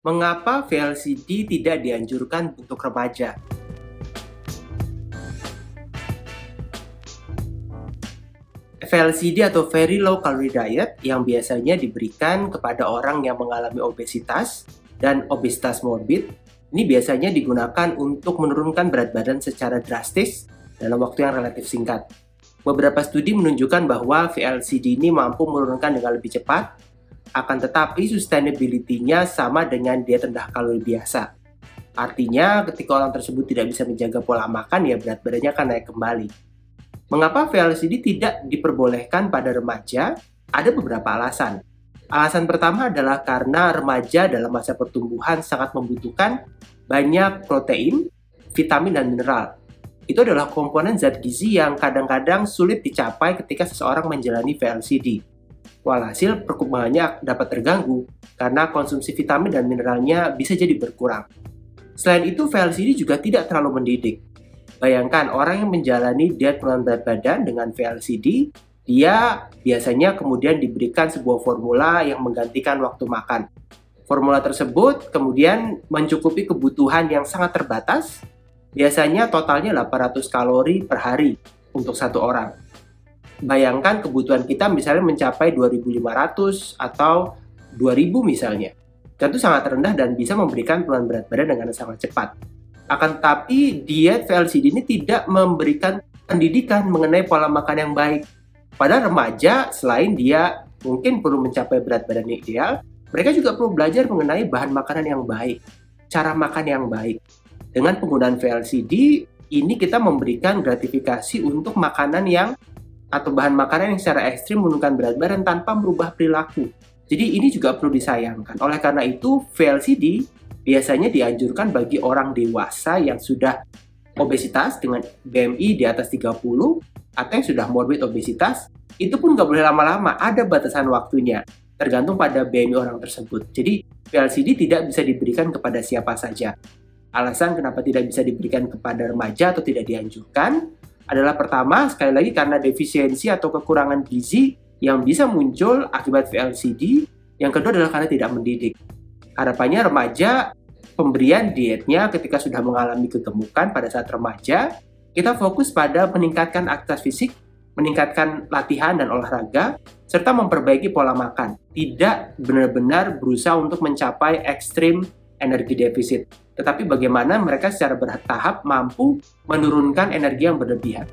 Mengapa VLCD tidak dianjurkan untuk remaja? VLCD atau Very Low Calorie Diet yang biasanya diberikan kepada orang yang mengalami obesitas dan obesitas morbid ini biasanya digunakan untuk menurunkan berat badan secara drastis dalam waktu yang relatif singkat. Beberapa studi menunjukkan bahwa VLCD ini mampu menurunkan dengan lebih cepat akan tetapi sustainability-nya sama dengan diet rendah kalori biasa. Artinya, ketika orang tersebut tidak bisa menjaga pola makan, ya berat badannya akan naik kembali. Mengapa VLCD tidak diperbolehkan pada remaja? Ada beberapa alasan. Alasan pertama adalah karena remaja dalam masa pertumbuhan sangat membutuhkan banyak protein, vitamin, dan mineral. Itu adalah komponen zat gizi yang kadang-kadang sulit dicapai ketika seseorang menjalani VLCD. Walhasil perkembangannya dapat terganggu karena konsumsi vitamin dan mineralnya bisa jadi berkurang. Selain itu, VLCD juga tidak terlalu mendidik. Bayangkan orang yang menjalani diet penurunan berat badan dengan VLCD, dia biasanya kemudian diberikan sebuah formula yang menggantikan waktu makan. Formula tersebut kemudian mencukupi kebutuhan yang sangat terbatas, biasanya totalnya 800 kalori per hari untuk satu orang bayangkan kebutuhan kita misalnya mencapai 2500 atau 2000 misalnya. Tentu sangat rendah dan bisa memberikan penurunan berat badan dengan sangat cepat. Akan tetapi diet VLCD ini tidak memberikan pendidikan mengenai pola makan yang baik. Pada remaja, selain dia mungkin perlu mencapai berat badan ideal, mereka juga perlu belajar mengenai bahan makanan yang baik, cara makan yang baik. Dengan penggunaan VLCD, ini kita memberikan gratifikasi untuk makanan yang atau bahan makanan yang secara ekstrim menurunkan berat badan tanpa merubah perilaku. Jadi ini juga perlu disayangkan. Oleh karena itu, VLCD biasanya dianjurkan bagi orang dewasa yang sudah obesitas dengan BMI di atas 30 atau yang sudah morbid obesitas, itu pun nggak boleh lama-lama, ada batasan waktunya, tergantung pada BMI orang tersebut. Jadi VLCD tidak bisa diberikan kepada siapa saja. Alasan kenapa tidak bisa diberikan kepada remaja atau tidak dianjurkan, adalah pertama, sekali lagi karena defisiensi atau kekurangan gizi yang bisa muncul akibat VLCD. Yang kedua adalah karena tidak mendidik. Harapannya remaja, pemberian dietnya ketika sudah mengalami kegemukan pada saat remaja, kita fokus pada meningkatkan aktivitas fisik, meningkatkan latihan dan olahraga, serta memperbaiki pola makan. Tidak benar-benar berusaha untuk mencapai ekstrim energi defisit tetapi bagaimana mereka secara bertahap mampu menurunkan energi yang berlebihan.